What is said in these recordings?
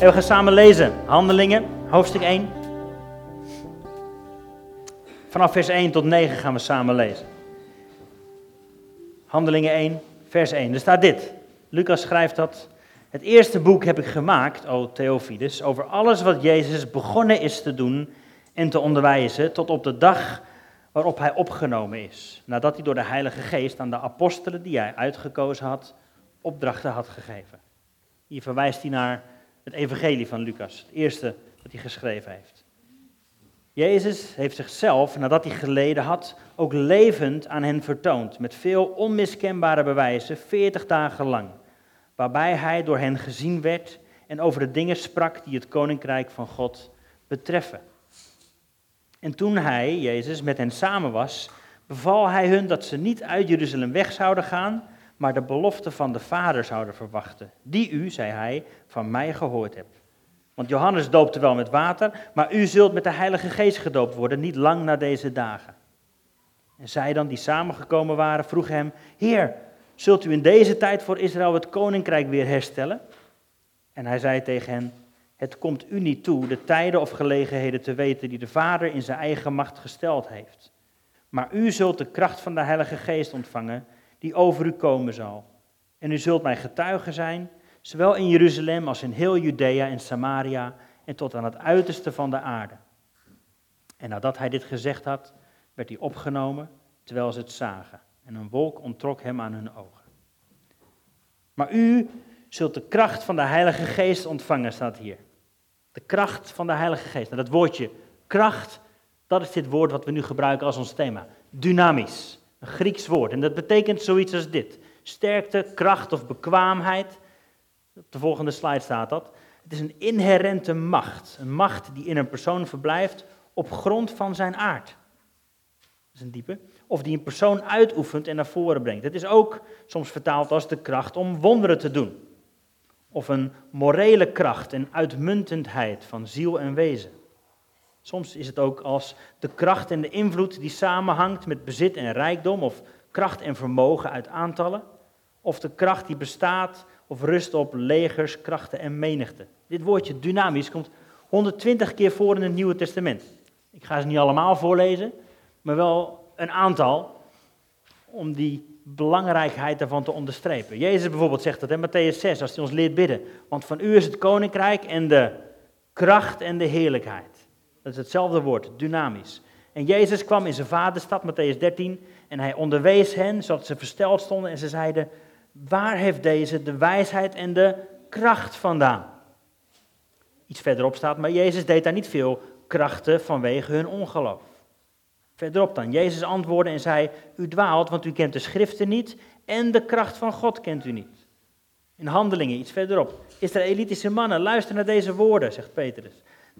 En we gaan samen lezen. Handelingen, hoofdstuk 1. Vanaf vers 1 tot 9 gaan we samen lezen. Handelingen 1, vers 1. Er staat dit. Lucas schrijft dat. Het eerste boek heb ik gemaakt, o Theophilus, over alles wat Jezus begonnen is te doen en te onderwijzen tot op de dag waarop hij opgenomen is. Nadat hij door de Heilige Geest aan de apostelen die hij uitgekozen had, opdrachten had gegeven. Hier verwijst hij naar het evangelie van Lucas, het eerste dat hij geschreven heeft. Jezus heeft zichzelf, nadat hij geleden had, ook levend aan hen vertoond, met veel onmiskenbare bewijzen, veertig dagen lang, waarbij hij door hen gezien werd en over de dingen sprak die het koninkrijk van God betreffen. En toen hij, Jezus, met hen samen was, beval hij hun dat ze niet uit Jeruzalem weg zouden gaan, maar de belofte van de Vader zouden verwachten, die u, zei hij, van mij gehoord hebt. Want Johannes doopte wel met water, maar u zult met de Heilige Geest gedoopt worden, niet lang na deze dagen. En zij dan, die samengekomen waren, vroegen hem, Heer, zult u in deze tijd voor Israël het koninkrijk weer herstellen? En hij zei tegen hen, het komt u niet toe de tijden of gelegenheden te weten die de Vader in zijn eigen macht gesteld heeft. Maar u zult de kracht van de Heilige Geest ontvangen, die over u komen zal. En u zult mij getuige zijn, zowel in Jeruzalem als in heel Judea en Samaria en tot aan het uiterste van de aarde. En nadat hij dit gezegd had, werd hij opgenomen terwijl ze het zagen. En een wolk ontrok hem aan hun ogen. Maar u zult de kracht van de Heilige Geest ontvangen, staat hier. De kracht van de Heilige Geest. Nou, dat woordje kracht, dat is dit woord wat we nu gebruiken als ons thema. Dynamisch. Een Grieks woord. En dat betekent zoiets als dit: sterkte, kracht of bekwaamheid. Op de volgende slide staat dat. Het is een inherente macht. Een macht die in een persoon verblijft op grond van zijn aard. Dat is een diepe. Of die een persoon uitoefent en naar voren brengt. Het is ook soms vertaald als de kracht om wonderen te doen of een morele kracht en uitmuntendheid van ziel en wezen. Soms is het ook als de kracht en de invloed die samenhangt met bezit en rijkdom, of kracht en vermogen uit aantallen, of de kracht die bestaat of rust op legers, krachten en menigte. Dit woordje dynamisch komt 120 keer voor in het Nieuwe Testament. Ik ga ze niet allemaal voorlezen, maar wel een aantal, om die belangrijkheid daarvan te onderstrepen. Jezus bijvoorbeeld zegt dat in Matthäus 6, als hij ons leert bidden. Want van u is het koninkrijk en de kracht en de heerlijkheid. Dat is hetzelfde woord, dynamisch. En Jezus kwam in zijn vaderstad, Matthäus 13, en hij onderwees hen, zodat ze versteld stonden en ze zeiden, waar heeft deze de wijsheid en de kracht vandaan? Iets verderop staat, maar Jezus deed daar niet veel krachten vanwege hun ongeloof. Verderop dan. Jezus antwoordde en zei: U dwaalt, want u kent de schriften niet en de kracht van God kent u niet. In handelingen, iets verderop. Israëlitische mannen, luister naar deze woorden, zegt Petrus.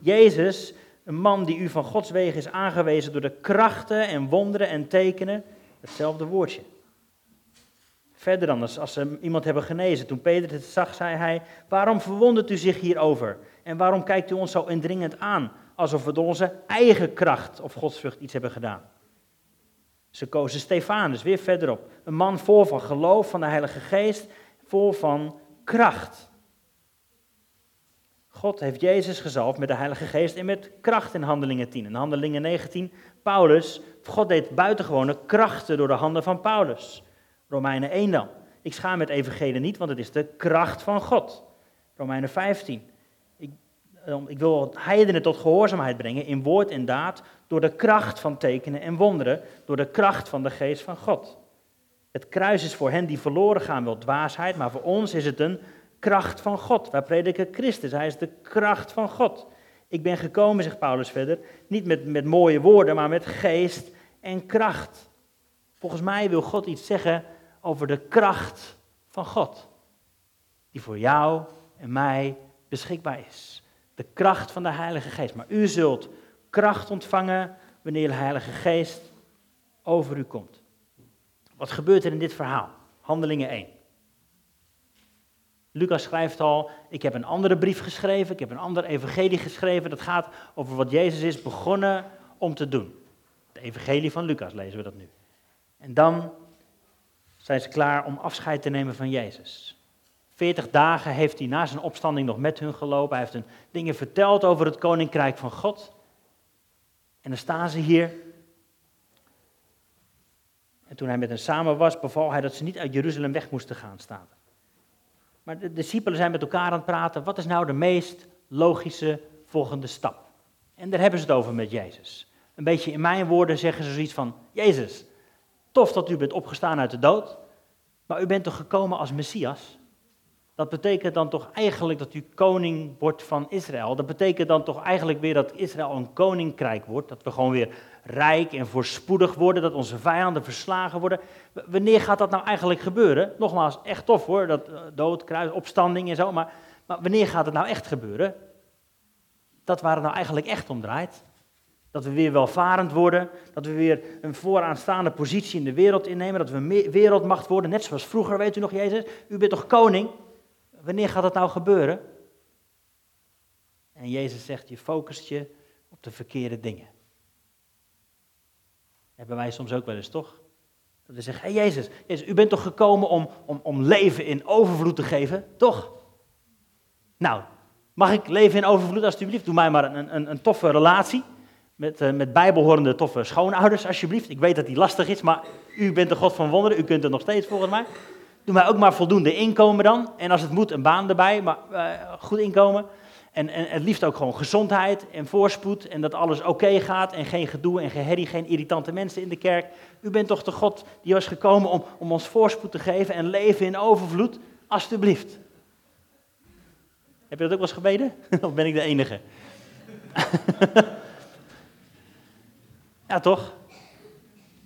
Jezus, een man die u van Gods wegen is aangewezen door de krachten en wonderen en tekenen, hetzelfde woordje. Verder dan, als ze iemand hebben genezen. Toen Petrus het zag, zei hij: Waarom verwondert u zich hierover? En waarom kijkt u ons zo indringend aan? alsof we door onze eigen kracht of godsvrucht iets hebben gedaan. Ze kozen Stefanus, weer verderop. Een man vol van geloof van de Heilige Geest, vol van kracht. God heeft Jezus gezalfd met de Heilige Geest en met kracht in Handelingen 10. In Handelingen 19, Paulus, God deed buitengewone krachten door de handen van Paulus. Romeinen 1 dan. Ik schaam met evangelie niet, want het is de kracht van God. Romeinen 15 ik wil heidenen tot gehoorzaamheid brengen in woord en daad door de kracht van tekenen en wonderen, door de kracht van de geest van God. Het kruis is voor hen die verloren gaan wel dwaasheid, maar voor ons is het een kracht van God. Wij prediken Christus, hij is de kracht van God. Ik ben gekomen, zegt Paulus verder, niet met, met mooie woorden, maar met geest en kracht. Volgens mij wil God iets zeggen over de kracht van God, die voor jou en mij beschikbaar is de kracht van de Heilige Geest. Maar u zult kracht ontvangen wanneer de Heilige Geest over u komt. Wat gebeurt er in dit verhaal? Handelingen 1. Lucas schrijft al, ik heb een andere brief geschreven, ik heb een ander evangelie geschreven. Dat gaat over wat Jezus is begonnen om te doen. De evangelie van Lucas lezen we dat nu. En dan zijn ze klaar om afscheid te nemen van Jezus. 40 dagen heeft hij na zijn opstanding nog met hun gelopen. Hij heeft hun dingen verteld over het koninkrijk van God. En dan staan ze hier. En toen hij met hen samen was, beval hij dat ze niet uit Jeruzalem weg moesten gaan staan. Maar de discipelen zijn met elkaar aan het praten. Wat is nou de meest logische volgende stap? En daar hebben ze het over met Jezus. Een beetje in mijn woorden zeggen ze zoiets van: Jezus, tof dat u bent opgestaan uit de dood, maar u bent toch gekomen als Messias? Dat betekent dan toch eigenlijk dat u koning wordt van Israël. Dat betekent dan toch eigenlijk weer dat Israël een koninkrijk wordt. Dat we gewoon weer rijk en voorspoedig worden. Dat onze vijanden verslagen worden. Wanneer gaat dat nou eigenlijk gebeuren? Nogmaals, echt tof hoor. Dat eh, dood, kruis, opstanding en zo. Maar, maar wanneer gaat het nou echt gebeuren? Dat waar het nou eigenlijk echt om draait. Dat we weer welvarend worden. Dat we weer een vooraanstaande positie in de wereld innemen. Dat we wereldmacht worden. Net zoals vroeger, weet u nog, Jezus? U bent toch koning? Wanneer gaat dat nou gebeuren? En Jezus zegt, je focust je op de verkeerde dingen. hebben wij soms ook wel eens, toch? Dat we zeggen, hé hey Jezus, Jezus, u bent toch gekomen om, om, om leven in overvloed te geven, toch? Nou, mag ik leven in overvloed alsjeblieft? Doe mij maar een, een, een toffe relatie met, uh, met bijbehorende toffe schoonouders alsjeblieft. Ik weet dat die lastig is, maar u bent de God van wonderen, u kunt het nog steeds volgens mij. Doe mij ook maar voldoende inkomen dan. En als het moet, een baan erbij, maar uh, goed inkomen. En, en het liefst ook gewoon gezondheid en voorspoed. En dat alles oké gaat en geen gedoe en geen herrie, geen irritante mensen in de kerk. U bent toch de God die was gekomen om, om ons voorspoed te geven en leven in overvloed? Alsjeblieft. Heb je dat ook wel gebeden? of ben ik de enige? ja, toch?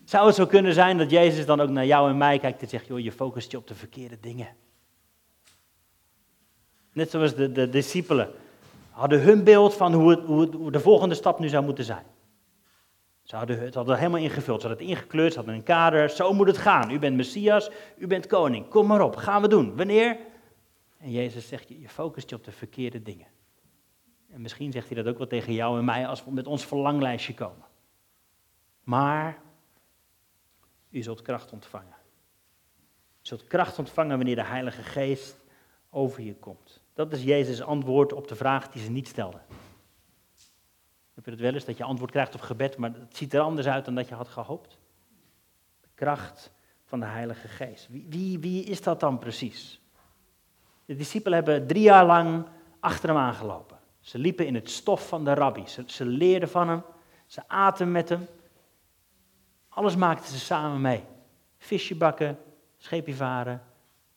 Zou het zo kunnen zijn dat Jezus dan ook naar jou en mij kijkt en zegt, joh, je focust je op de verkeerde dingen. Net zoals de, de discipelen hadden hun beeld van hoe, het, hoe, de volgende stap nu zou moeten zijn. Ze hadden het hadden helemaal ingevuld, ze hadden het ingekleurd, ze hadden een kader. Zo moet het gaan. U bent Messias, u bent koning. Kom maar op, gaan we doen. Wanneer? En Jezus zegt, je focust je op de verkeerde dingen. En misschien zegt hij dat ook wel tegen jou en mij als we met ons verlanglijstje komen. Maar u zult kracht ontvangen. U zult kracht ontvangen wanneer de Heilige Geest over je komt. Dat is Jezus' antwoord op de vraag die ze niet stelden. Heb je het wel eens, dat je antwoord krijgt op gebed, maar het ziet er anders uit dan dat je had gehoopt? De kracht van de Heilige Geest. Wie, wie, is dat dan precies? De discipelen hebben drie jaar lang achter hem aangelopen. Ze liepen in het stof van de rabbi. Ze, ze leerden van hem. Ze aten met hem. Alles maakten ze samen mee. Visje bakken, scheepje varen,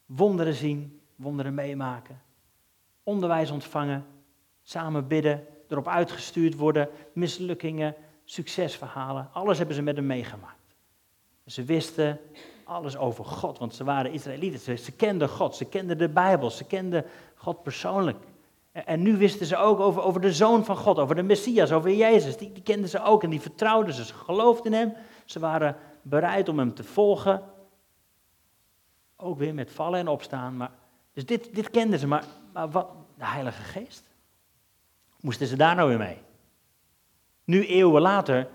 wonderen zien, wonderen meemaken. Onderwijs ontvangen, samen bidden, erop uitgestuurd worden, mislukkingen, succesverhalen. Alles hebben ze met hem meegemaakt. Ze wisten alles over God, want ze waren Israëlieten. Ze, kenden God, ze kenden de Bijbel, ze kenden God persoonlijk. En, nu wisten ze ook over, over de Zoon van God, over de Messias, over Jezus. Die, kenden ze ook en die vertrouwden ze. Ze geloofden in hem. Ze waren bereid om hem te volgen. Ook weer met vallen en opstaan. Maar, dus dit, dit kenden ze, maar, maar wat, de Heilige Geest? Moesten ze daar nou weer mee? Nu, eeuwen later,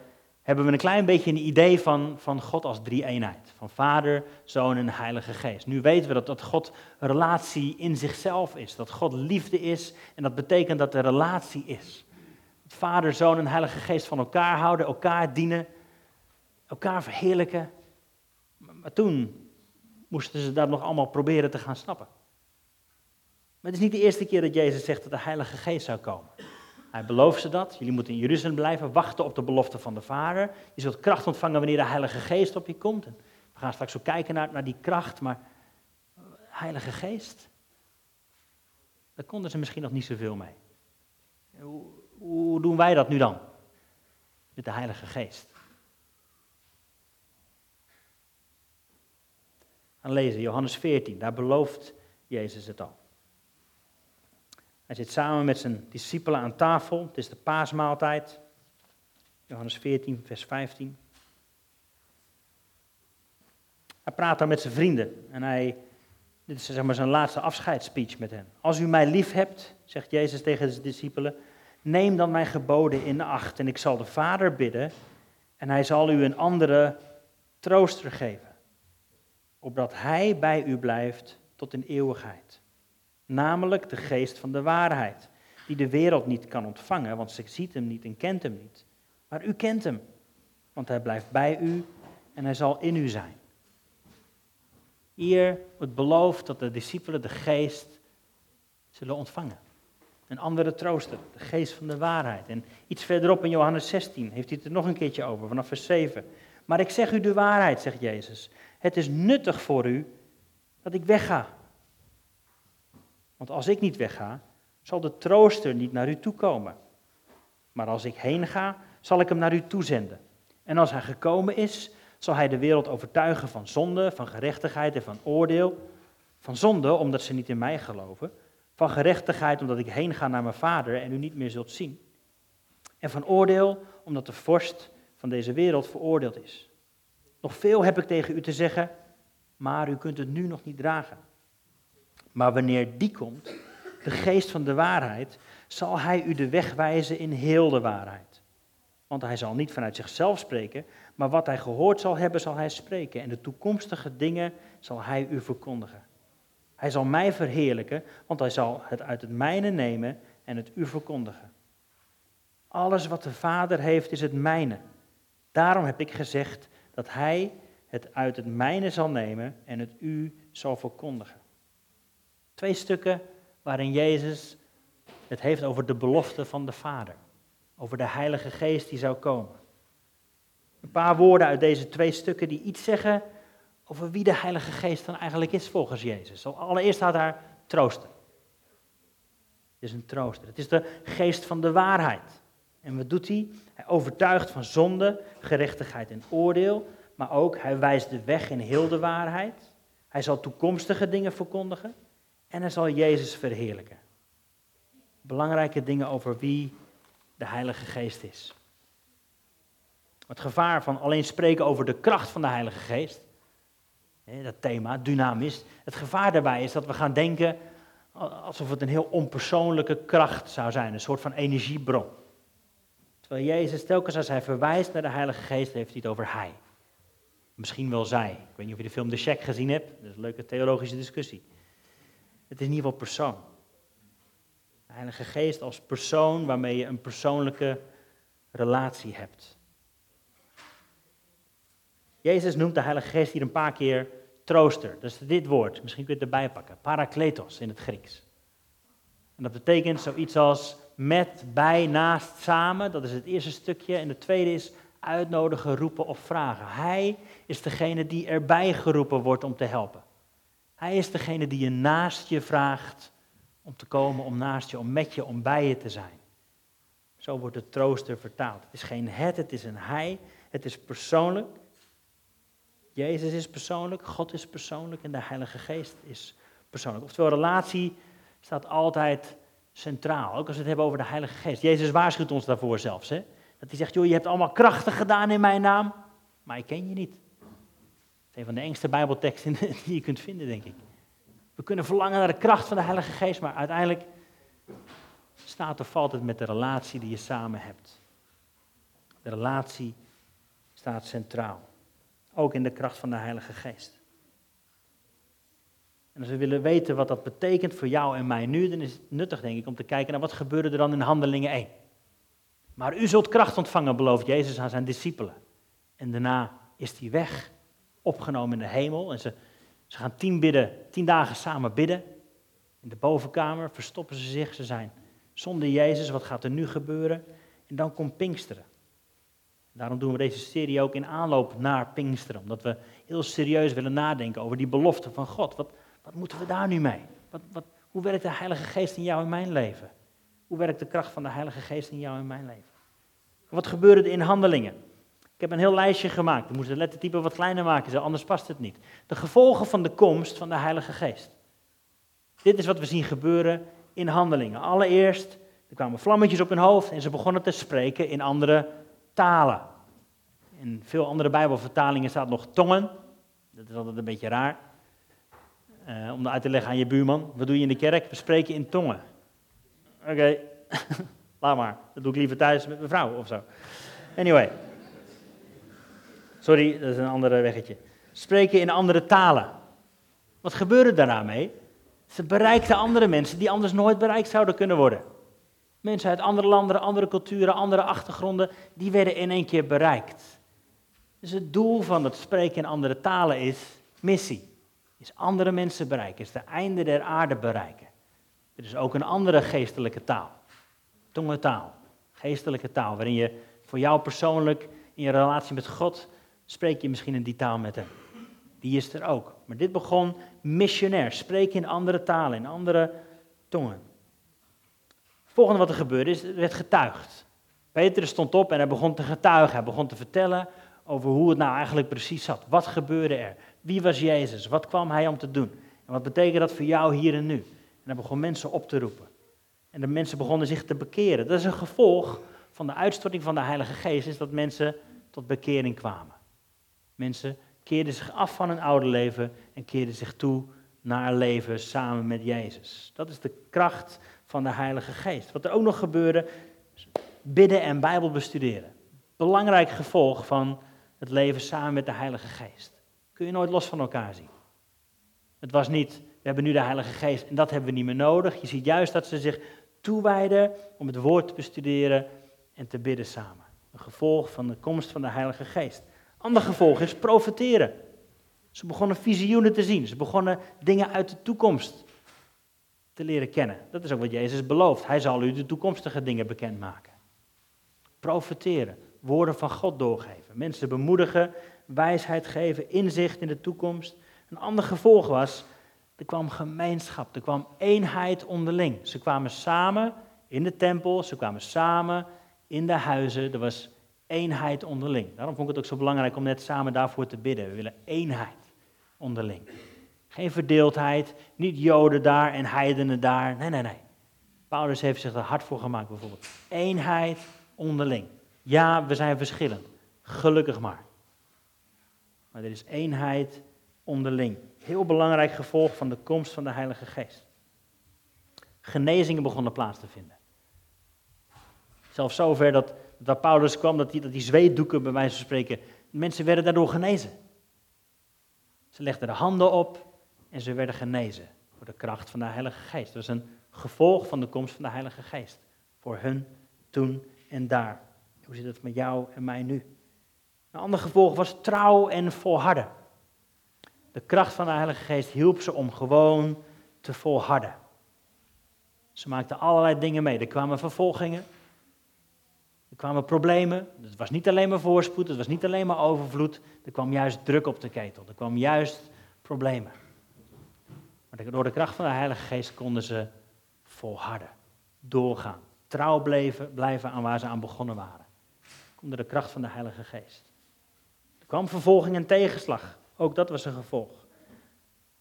hebben we een klein beetje een idee van, van God als drie-eenheid. Van Vader, Zoon en Heilige Geest. Nu weten we dat, dat God relatie in zichzelf is. Dat God liefde is en dat betekent dat er relatie is. Vader, Zoon en Heilige Geest van elkaar houden, elkaar dienen, elkaar verheerlijken. Maar toen moesten ze dat nog allemaal proberen te gaan snappen. Maar het is niet de eerste keer dat Jezus zegt dat de Heilige Geest zou komen. Hij belooft ze dat. Jullie moeten in Jeruzalem blijven, wachten op de belofte van de Vader. Je zult kracht ontvangen wanneer de Heilige Geest op je komt. We gaan straks ook kijken naar, naar die kracht, maar Heilige Geest, daar konden ze misschien nog niet zoveel mee. Hoe, hoe doen wij dat nu dan? Met de Heilige Geest. gaan lezen, Johannes 14, daar belooft Jezus het al. Hij zit samen met zijn discipelen aan tafel, het is de paasmaaltijd. Johannes 14, vers 15. Hij praat dan met zijn vrienden en hij, dit is zeg maar zijn laatste afscheidsspeech met hen. Als u mij lief hebt, zegt Jezus tegen zijn discipelen, neem dan mijn geboden in acht en ik zal de Vader bidden en hij zal u een andere trooster geven opdat Hij bij u blijft tot in eeuwigheid. Namelijk de geest van de waarheid, die de wereld niet kan ontvangen, want ze ziet hem niet en kent hem niet. Maar u kent hem, want hij blijft bij u en hij zal in u zijn. Hier wordt beloofd dat de discipelen de geest zullen ontvangen. Een andere trooster, de geest van de waarheid. En iets verderop in Johannes 16 heeft hij het er nog een keertje over, vanaf vers 7. Maar ik zeg u de waarheid, zegt Jezus. Het is nuttig voor u dat ik wegga. Want als ik niet wegga, zal de trooster niet naar u toe komen. Maar als ik heen ga, zal ik hem naar u toezenden. En als hij gekomen is, zal hij de wereld overtuigen van zonde, van gerechtigheid en van oordeel. Van zonde, omdat ze niet in mij geloven. Van gerechtigheid, omdat ik heen ga naar mijn vader en u niet meer zult zien. En van oordeel, omdat de vorst van deze wereld veroordeeld is. Nog veel heb ik tegen u te zeggen, maar u kunt het nu nog niet dragen. Maar wanneer die komt, de geest van de waarheid, zal hij u de weg wijzen in heel de waarheid. Want hij zal niet vanuit zichzelf spreken, maar wat hij gehoord zal hebben, zal hij spreken. En de toekomstige dingen zal hij u verkondigen. Hij zal mij verheerlijken, want hij zal het uit het mijne nemen en het u verkondigen. Alles wat de Vader heeft, is het mijne. Daarom heb ik gezegd dat hij het uit het mijne zal nemen en het u zal verkondigen. Twee stukken waarin Jezus het heeft over de belofte van de Vader. Over de Heilige Geest die zou komen. Een paar woorden uit deze twee stukken die iets zeggen over wie de Heilige Geest dan eigenlijk is volgens Jezus. Allereerst staat daar troosten. Het is een trooster. Het is de geest van de waarheid. En wat doet hij? Hij overtuigt van zonde, gerechtigheid en oordeel. Maar ook hij wijst de weg in heel de waarheid. Hij zal toekomstige dingen verkondigen. En hij zal Jezus verheerlijken. Belangrijke dingen over wie de Heilige Geest is. Het gevaar van alleen spreken over de kracht van de Heilige Geest, dat thema, dynamisch, het gevaar daarbij is dat we gaan denken alsof het een heel onpersoonlijke kracht zou zijn, een soort van energiebron. Terwijl Jezus telkens als hij verwijst naar de Heilige Geest, heeft hij het over hij. Misschien wel zij. Ik weet niet of je de film The Shack gezien hebt, dat is een leuke theologische discussie. Het is in ieder geval persoon. De Heilige Geest als persoon waarmee je een persoonlijke relatie hebt. Jezus noemt de Heilige Geest hier een paar keer trooster. Dat is dit woord, misschien kun je het erbij pakken. Parakletos in het Grieks. En dat betekent zoiets als met, bij, naast, samen. Dat is het eerste stukje. En het tweede is uitnodigen, roepen of vragen. Hij is degene die erbij geroepen wordt om te helpen. Hij is degene die je naast je vraagt om te komen, om naast je, om met je, om bij je te zijn. Zo wordt het trooster vertaald. Het is geen het, het is een hij. Het is persoonlijk. Jezus is persoonlijk, God is persoonlijk en de Heilige Geest is persoonlijk. Oftewel, relatie staat altijd centraal. Ook als we het hebben over de Heilige Geest. Jezus waarschuwt ons daarvoor zelfs. Hè? Dat hij zegt, joh, je hebt allemaal krachten gedaan in mijn naam, maar ik ken je niet. Is een van de engste bijbelteksten die je kunt vinden, denk ik. We kunnen verlangen naar de kracht van de Heilige Geest, maar uiteindelijk staat of valt het met de relatie die je samen hebt. De relatie staat centraal. Ook in de kracht van de Heilige Geest. En als we willen weten wat dat betekent voor jou en mij nu, dan is het nuttig, denk ik, om te kijken naar wat gebeurde er dan in Handelingen 1. Maar u zult kracht ontvangen, belooft Jezus aan zijn discipelen. En daarna is hij weg, opgenomen in de hemel. En ze, ze gaan tien, bidden, tien dagen samen bidden. In de bovenkamer verstoppen ze zich. Ze zijn zonder Jezus. Wat gaat er nu gebeuren? En dan komt Pinksteren. Daarom doen we deze serie ook in aanloop naar Pinksteren. Omdat we heel serieus willen nadenken over die belofte van God. Wat, wat moeten we daar nu mee? Wat, wat, hoe werkt de Heilige Geest in jou en mijn leven? Hoe werkt de kracht van de Heilige Geest in jou en mijn leven? Wat gebeurde er in handelingen? Ik heb een heel lijstje gemaakt. We moeten de lettertype wat kleiner maken, anders past het niet. De gevolgen van de komst van de Heilige Geest. Dit is wat we zien gebeuren in handelingen. Allereerst, er kwamen vlammetjes op hun hoofd en ze begonnen te spreken in andere talen. In veel andere Bijbelvertalingen staat nog tongen. Dat is altijd een beetje raar. Uh, om dat uit te leggen aan je buurman. Wat doe je in de kerk? We spreken in tongen. Oké, laat maar. Dat doe ik liever thuis met mijn vrouw of zo. Anyway. Sorry, dat is een andere weggetje. Spreken in andere talen. Wat gebeurde daarna mee? Ze bereikten andere mensen die anders nooit bereikt zouden kunnen worden. Mensen uit andere landen, andere culturen, andere achtergronden, die werden in één keer bereikt. Dus het doel van het spreken in andere talen is missie. Is andere mensen bereiken, is de einde der aarde bereiken. Er is ook een andere geestelijke taal. Tongentaal. Geestelijke taal, waarin je voor jou persoonlijk in je relatie met God spreek je misschien in die taal met hem. Die is er ook. Maar dit begon missionair, spreken in andere talen, in andere tongen. Het volgende wat er gebeurde is, er werd getuigd. Peter stond op en hij begon te getuigen. Hij begon te vertellen over hoe het nou eigenlijk precies zat. Wat gebeurde er? Wie was Jezus? Wat kwam hij om te doen? En wat betekent dat voor jou hier en nu? En hij begon mensen op te roepen. En de mensen begonnen zich te bekeren. Dat is een gevolg van de uitstorting van de Heilige Geest, is dat mensen tot bekering kwamen. Mensen keerden zich af van hun oude leven en keerden zich toe naar leven samen met Jezus. Dat is de kracht van de Heilige Geest. Wat er ook nog gebeurde, bidden en Bijbel bestuderen. Belangrijk gevolg van het leven samen met de Heilige Geest. Kun je nooit los van elkaar zien. Het was niet, we hebben nu de Heilige Geest en dat hebben we niet meer nodig. Je ziet juist dat ze zich toewijden om het woord te bestuderen en te bidden samen. Een gevolg van de komst van de Heilige Geest. Ander gevolg is profeteren. Ze begonnen visioenen te zien. Ze begonnen dingen uit de toekomst te leren kennen. Dat is ook wat Jezus belooft. Hij zal u de toekomstige dingen bekendmaken. Profeteren, woorden van God doorgeven, mensen bemoedigen, wijsheid geven, inzicht in de toekomst. Een ander gevolg was, er kwam gemeenschap, er kwam eenheid onderling. Ze kwamen samen in de tempel, ze kwamen samen in de huizen. Er was eenheid onderling. Daarom vond ik het ook zo belangrijk om net samen daarvoor te bidden. We willen eenheid onderling. Geen verdeeldheid, niet Joden daar en heidenen daar. Nee, nee, nee. Paulus heeft zich er hard voor gemaakt bijvoorbeeld. Eenheid onderling. Ja, we zijn verschillend. Gelukkig maar. Maar er is eenheid onderling. Heel belangrijk gevolg van de komst van de Heilige Geest. Genezingen begonnen plaats te vinden. Zelfs zover dat waar Paulus kwam, dat die, dat die zweetdoeken bij wijze van spreken, mensen werden daardoor genezen. Ze legden de handen op en ze werden genezen door de kracht van de Heilige Geest. Dat was een gevolg van de komst van de Heilige Geest. Voor hun toen en daar. Hoe zit het met jou en mij nu? Een ander gevolg was trouw en volharden. De kracht van de Heilige Geest hielp ze om gewoon te volharden. Ze maakten allerlei dingen mee. Er kwamen vervolgingen, er kwamen problemen. Het was niet alleen maar voorspoed, het was niet alleen maar overvloed. Er kwam juist druk op de ketel. Er kwam juist problemen. Maar door de kracht van de Heilige Geest konden ze volharden, doorgaan, trouw blijven, blijven aan waar ze aan begonnen waren. Komt de kracht van de Heilige Geest. Er kwam vervolging en tegenslag. Ook dat was een gevolg.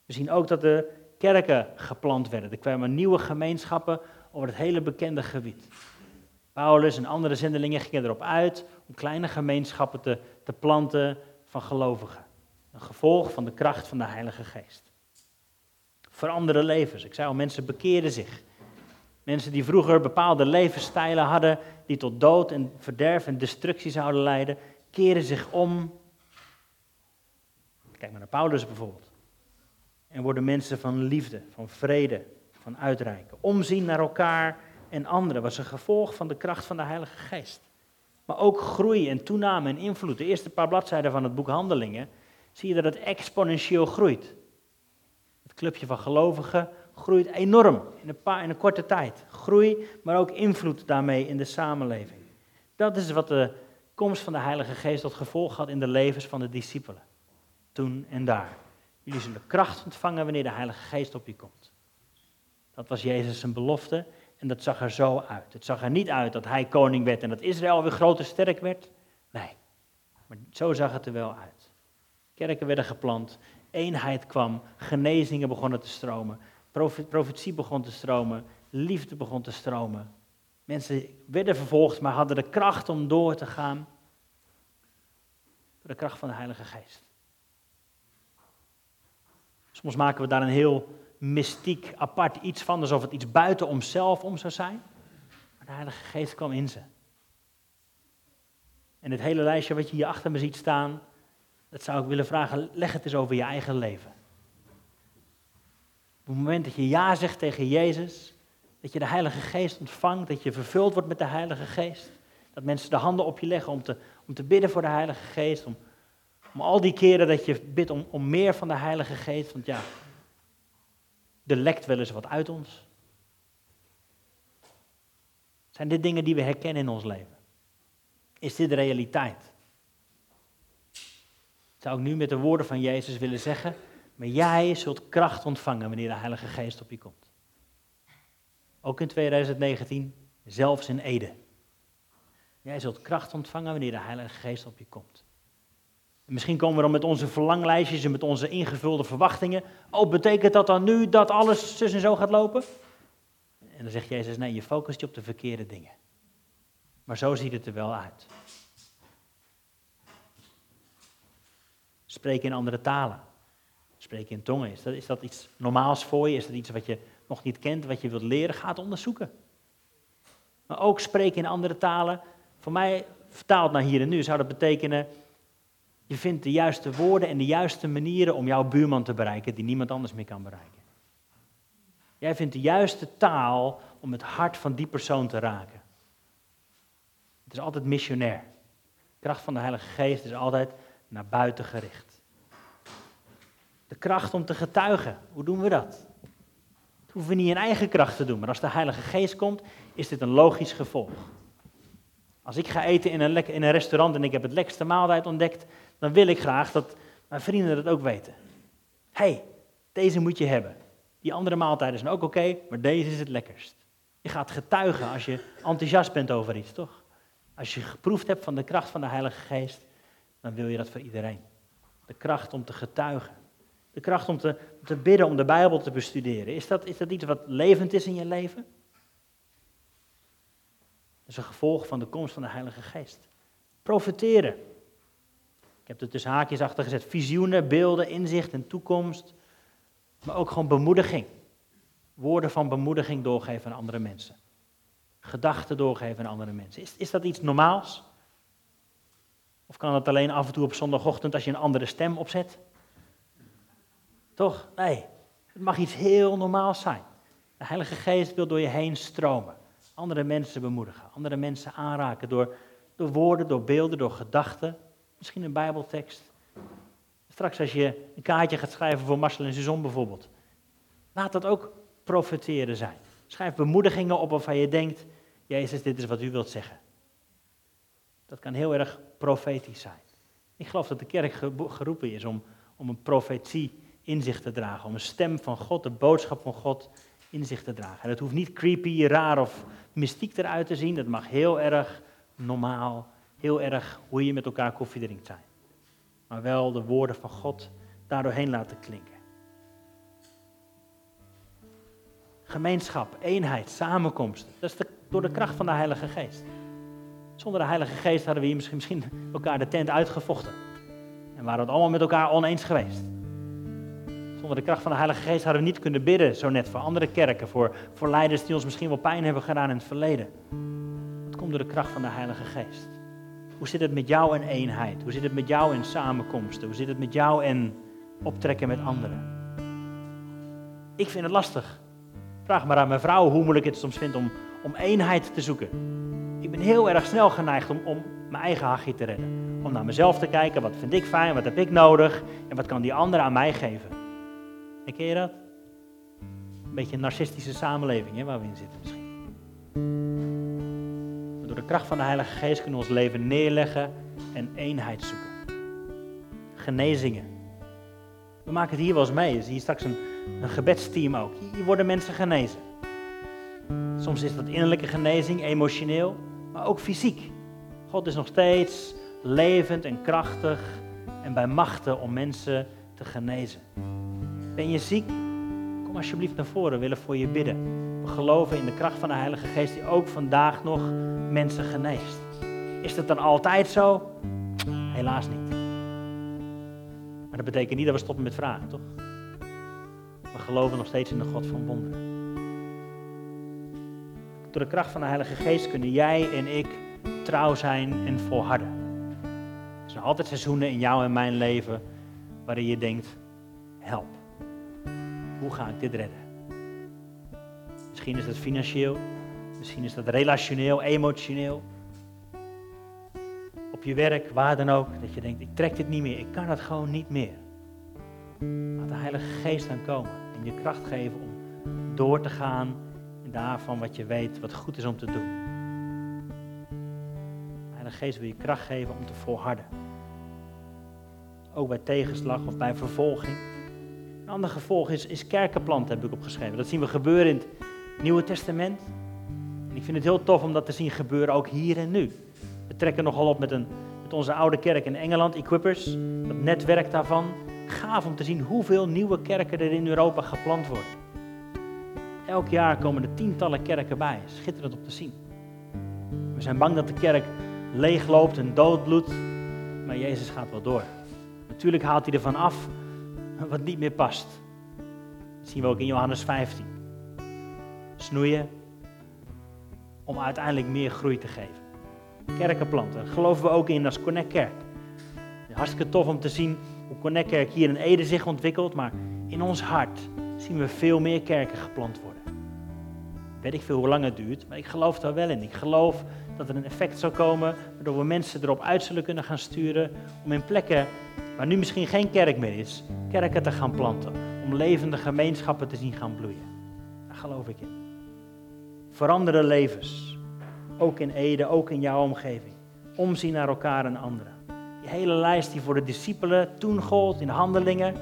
We zien ook dat de kerken geplant werden. Er kwamen nieuwe gemeenschappen over het hele bekende gebied. Paulus en andere zendelingen gingen erop uit om kleine gemeenschappen te, te planten van gelovigen. Een gevolg van de kracht van de Heilige Geest. Veranderde levens. Ik zei al, mensen bekeerden zich. Mensen die vroeger bepaalde levensstijlen hadden, die tot dood en verderf en destructie zouden leiden, keren zich om. Kijk maar naar Paulus bijvoorbeeld. En worden mensen van liefde, van vrede, van uitreiken. Omzien naar elkaar en anderen was een gevolg van de kracht van de Heilige Geest. Maar ook groei en toename en invloed. De eerste paar bladzijden van het boek Handelingen zie je dat het exponentieel groeit. Het clubje van gelovigen groeit enorm in een, paar, in een korte tijd. Groei, maar ook invloed daarmee in de samenleving. Dat is wat de komst van de Heilige Geest tot gevolg had in de levens van de discipelen. Toen en daar. Jullie zullen kracht ontvangen wanneer de Heilige Geest op je komt. Dat was Jezus belofte en dat zag er zo uit. Het zag er niet uit dat hij koning werd en dat Israël weer groot en sterk werd. Nee, maar zo zag het er wel uit. Kerken werden geplant, eenheid kwam, genezingen begonnen te stromen, profetie begon te stromen, liefde begon te stromen. Mensen werden vervolgd, maar hadden de kracht om door te gaan. Door de kracht van de Heilige Geest. Soms maken we daar een heel mystiek, apart iets van, alsof het iets buiten onszelf om zou zijn. Maar de Heilige Geest kwam in ze. En het hele lijstje wat je hier achter me ziet staan, dat zou ik willen vragen, leg het eens over je eigen leven. Op het moment dat je ja zegt tegen Jezus, dat je de Heilige Geest ontvangt, dat je vervuld wordt met de Heilige Geest. Dat mensen de handen op je leggen om te, om te bidden voor de Heilige Geest. Om, om al die keren dat je bidt om, om meer van de Heilige Geest. Want ja, er lekt wel eens wat uit ons. Zijn dit dingen die we herkennen in ons leven? Is dit de realiteit? Zou ik nu met de woorden van Jezus willen zeggen, maar jij zult kracht ontvangen wanneer de Heilige Geest op je komt. Ook in 2019, zelfs in Ede. Jij zult kracht ontvangen wanneer de Heilige Geest op je komt. En misschien komen we dan met onze verlanglijstjes en met onze ingevulde verwachtingen. Oh, betekent dat dan nu dat alles zus en zo gaat lopen? En dan zegt Jezus, nee, je focust je op de verkeerde dingen. Maar zo ziet het er wel uit. Spreken in andere talen. Spreken in tongen. Is dat, is dat iets normaals voor je? Is dat iets wat je nog niet kent, wat je wilt leren? Ga het onderzoeken. Maar ook spreken in andere talen. Voor mij, vertaald naar hier en nu, zou dat betekenen... Je vindt de juiste woorden en de juiste manieren om jouw buurman te bereiken die niemand anders meer kan bereiken. Jij vindt de juiste taal om het hart van die persoon te raken. Het is altijd missionair. De kracht van de Heilige Geest is altijd naar buiten gericht. De kracht om te getuigen, hoe doen we dat? Dat hoeven we niet in eigen kracht te doen, maar als de Heilige Geest komt, is dit een logisch gevolg. Als ik ga eten in een, in een restaurant en ik heb het lekkerste maaltijd ontdekt, dan wil ik graag dat mijn vrienden dat ook weten. hey, deze moet je hebben. Die andere maaltijden zijn ook oké, maar deze is het lekkerst. Je gaat getuigen als je enthousiast bent over iets, toch? Als je geproefd hebt van de kracht van de Heilige Geest, dan wil je dat voor iedereen. De kracht om te getuigen. De kracht om te, te bidden, om de Bijbel te bestuderen. Is dat, is dat iets wat levend is in je leven? Dat is een gevolg van de komst van de Heilige Geest. Profeteren. Ik heb er tussen haakjes achter gezet. Visioenen, beelden, inzicht en toekomst. Maar ook gewoon bemoediging. Woorden van bemoediging doorgeven aan andere mensen. Gedachten doorgeven aan andere mensen. Is, is dat iets normaals? Of kan het alleen af en toe op zondagochtend als je een andere stem opzet? Toch? Nee. Het mag iets heel normaals zijn. De Heilige Geest wil door je heen stromen. Andere mensen bemoedigen. Andere mensen aanraken door, door woorden, door beelden, door gedachten. Misschien een Bijbeltekst. Straks als je een kaartje gaat schrijven voor Marcel en Suzon bijvoorbeeld. Laat dat ook profeteren zijn. Schrijf bemoedigingen op waarvan je denkt, Jezus, dit is wat u wilt zeggen. Dat kan heel erg profetisch zijn. Ik geloof dat de kerk geroepen is om, om een profetie in zich te dragen. Om een stem van God, de boodschap van God in zich te dragen. En het hoeft niet creepy, raar of mystiek eruit te zien. Dat mag heel erg normaal, heel erg hoe je met elkaar koffie drinkt zijn maar wel de woorden van God daardoorheen laten klinken. Gemeenschap, eenheid, samenkomst. Dat is door de kracht van de Heilige Geest. Zonder de Heilige Geest hadden we hier misschien, misschien elkaar de tent uitgevochten. En waren het allemaal met elkaar oneens geweest. Zonder de kracht van de Heilige Geest hadden we niet kunnen bidden, zo net voor andere kerken, voor, voor leiders die ons misschien wel pijn hebben gedaan in het verleden. Het komt door de kracht van de Heilige Geest. Hoe zit het met jou in eenheid? Hoe zit het met jou in samenkomsten? Hoe zit het met jou in optrekken met anderen? Ik vind het lastig. Vraag maar aan mijn vrouw hoe moeilijk het soms vindt om, om eenheid te zoeken. Ik ben heel erg snel geneigd om, om mijn eigen hachje te redden. Om naar mezelf te kijken, wat vind ik fijn, wat heb ik nodig en wat kan die ander aan mij geven. En ken je dat? Een beetje een narcistische samenleving hè, waar we in zitten misschien. Door de kracht van de Heilige Geest kunnen we ons leven neerleggen en eenheid zoeken. Genezingen. We maken het hier wel eens mee. Je ziet straks een, een gebedsteam ook. Hier worden mensen genezen. Soms is dat innerlijke genezing, emotioneel, maar ook fysiek. God is nog steeds levend en krachtig en bij machten om mensen te genezen. Ben je ziek? Kom alsjeblieft naar voren, we willen voor je bidden. Geloven in de kracht van de Heilige Geest die ook vandaag nog mensen geneest. Is dat dan altijd zo? Helaas niet. Maar dat betekent niet dat we stoppen met vragen, toch? We geloven nog steeds in de God van wonderen. Door de kracht van de Heilige Geest kunnen jij en ik trouw zijn en volharden. Er zijn altijd seizoenen in jou en mijn leven waarin je denkt, help. hoe ga ik dit redden? Misschien is dat financieel, misschien is dat relationeel, emotioneel. Op je werk, waar dan ook, dat je denkt, ik trek dit niet meer, ik kan het gewoon niet meer. Laat de Heilige Geest dan komen en je kracht geven om door te gaan in daarvan wat je weet, wat goed is om te doen. De Heilige Geest wil je kracht geven om te volharden. Ook bij tegenslag of bij vervolging. Een ander gevolg is, is kerkenplanten, heb ik opgeschreven. Dat zien we gebeuren in Nieuwe Testament. En ik vind het heel tof om dat te zien gebeuren ook hier en nu. We trekken nogal op met, een, met onze oude kerk in Engeland, Equippers, dat netwerk daarvan. Gaaf om te zien hoeveel nieuwe kerken er in Europa geplant worden. Elk jaar komen er tientallen kerken bij. Schitterend om te zien. We zijn bang dat de kerk leegloopt en doodbloedt, maar Jezus gaat wel door. Natuurlijk haalt hij ervan af wat niet meer past. Dat zien we ook in Johannes 15. Snoeien om uiteindelijk meer groei te geven. Kerken planten, geloven we ook in als Connect Kerk. Hartstikke tof om te zien hoe Connect Kerk hier in Ede zich ontwikkelt, maar in ons hart zien we veel meer kerken geplant worden. Weet ik veel hoe lang het duurt, maar ik geloof daar wel in. Ik geloof dat er een effect zal komen waardoor we mensen erop uit zullen kunnen gaan sturen om in plekken waar nu misschien geen kerk meer is, kerken te gaan planten. Om levende gemeenschappen te zien gaan bloeien. Daar geloof ik in. Veranderen levens. Ook in Ede, ook in jouw omgeving. Omzien naar elkaar en anderen. Die hele lijst die voor de discipelen toen gold in handelingen.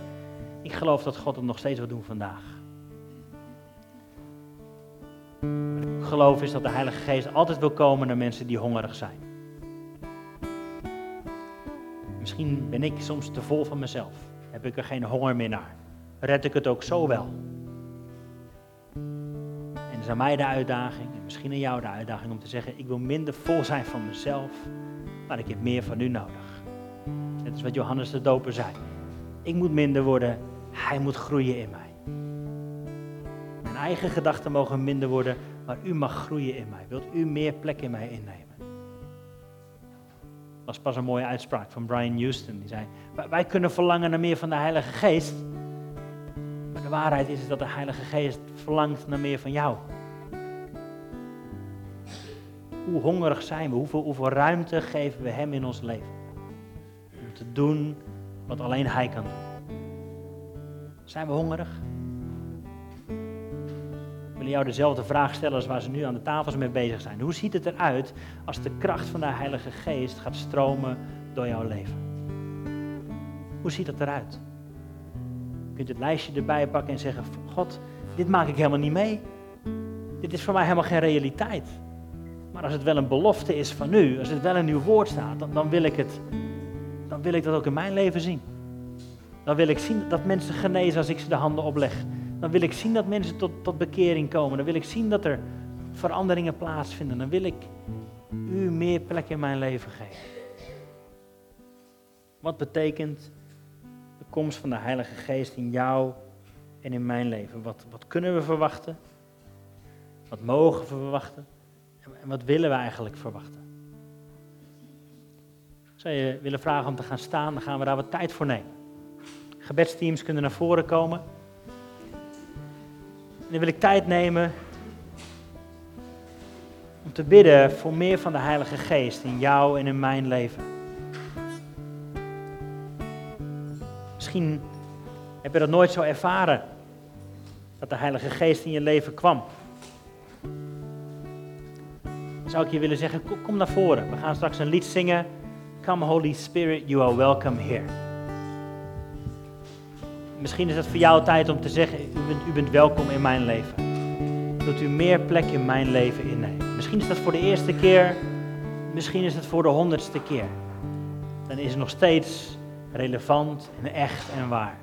Ik geloof dat God het nog steeds wil doen vandaag. Ik geloof is dat de Heilige Geest altijd wil komen naar mensen die hongerig zijn. Misschien ben ik soms te vol van mezelf. Heb ik er geen honger meer naar. Red ik het ook zo wel? Is aan mij de uitdaging, en misschien aan jou de uitdaging om te zeggen: ik wil minder vol zijn van mezelf, maar ik heb meer van u nodig. Net is wat Johannes de Doper zei. Ik moet minder worden, hij moet groeien in mij. Mijn eigen gedachten mogen minder worden, maar u mag groeien in mij. Wilt u meer plek in mij innemen? was pas een mooie uitspraak van Brian Houston. Die zei, wij kunnen verlangen naar meer van de Heilige Geest. Maar de waarheid is dat de Heilige Geest verlangt naar meer van jou. Hoe hongerig zijn we? Hoeveel, ruimte geven we Hem in ons leven? Om te doen wat alleen Hij kan doen. Zijn we hongerig? willen jou dezelfde vraag stellen als waar ze nu aan de tafels mee bezig zijn. Hoe ziet het eruit als de kracht van de Heilige Geest gaat stromen door jouw leven? Hoe ziet dat eruit? Je kunt het lijstje erbij pakken en zeggen: God, dit maak ik helemaal niet mee. Dit is voor mij helemaal geen realiteit. Maar als het wel een belofte is van u, als het wel in uw woord staat, dan, dan wil ik het. Dan wil ik dat ook in mijn leven zien. Dan wil ik zien dat mensen genezen als ik ze de handen opleg dan wil ik zien dat mensen tot, tot bekering komen. Dan wil ik zien dat er veranderingen plaatsvinden. Dan wil ik u meer plek in mijn leven geven. Wat betekent de komst van de Heilige Geest in jou en in mijn leven? Wat, wat kunnen we verwachten? Wat mogen we verwachten? En wat willen we eigenlijk verwachten? Zou je willen vragen om te gaan staan, dan gaan we daar wat tijd voor nemen. Gebedsteams kunnen naar voren komen. En dan wil ik tijd nemen om te bidden voor meer van de Heilige Geest in jou en in mijn leven. Misschien heb je dat nooit zo ervaren, dat de Heilige Geest in je leven kwam. Zou ik je willen zeggen, kom naar voren. We gaan straks een lied zingen. Come Holy Spirit, you are welcome here. Misschien is het voor jou tijd om te zeggen, u bent, u bent welkom in mijn leven. Wilt u meer plek in mijn leven innemen? Misschien is dat voor de eerste keer, misschien is het voor de honderdste keer. Dan is het nog steeds relevant en echt en waar.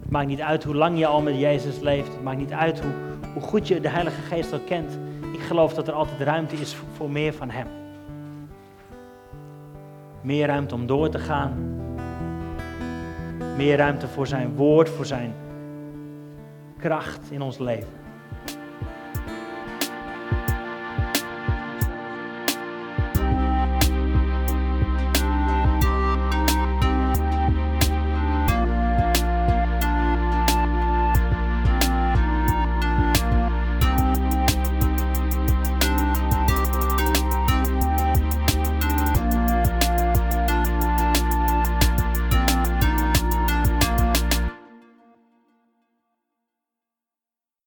Het maakt niet uit hoe lang je al met Jezus leeft. Het maakt niet uit hoe, hoe goed je de Heilige Geest al kent. Geloof dat er altijd ruimte is voor meer van Hem. Meer ruimte om door te gaan meer ruimte voor zijn woord, voor zijn kracht in ons leven.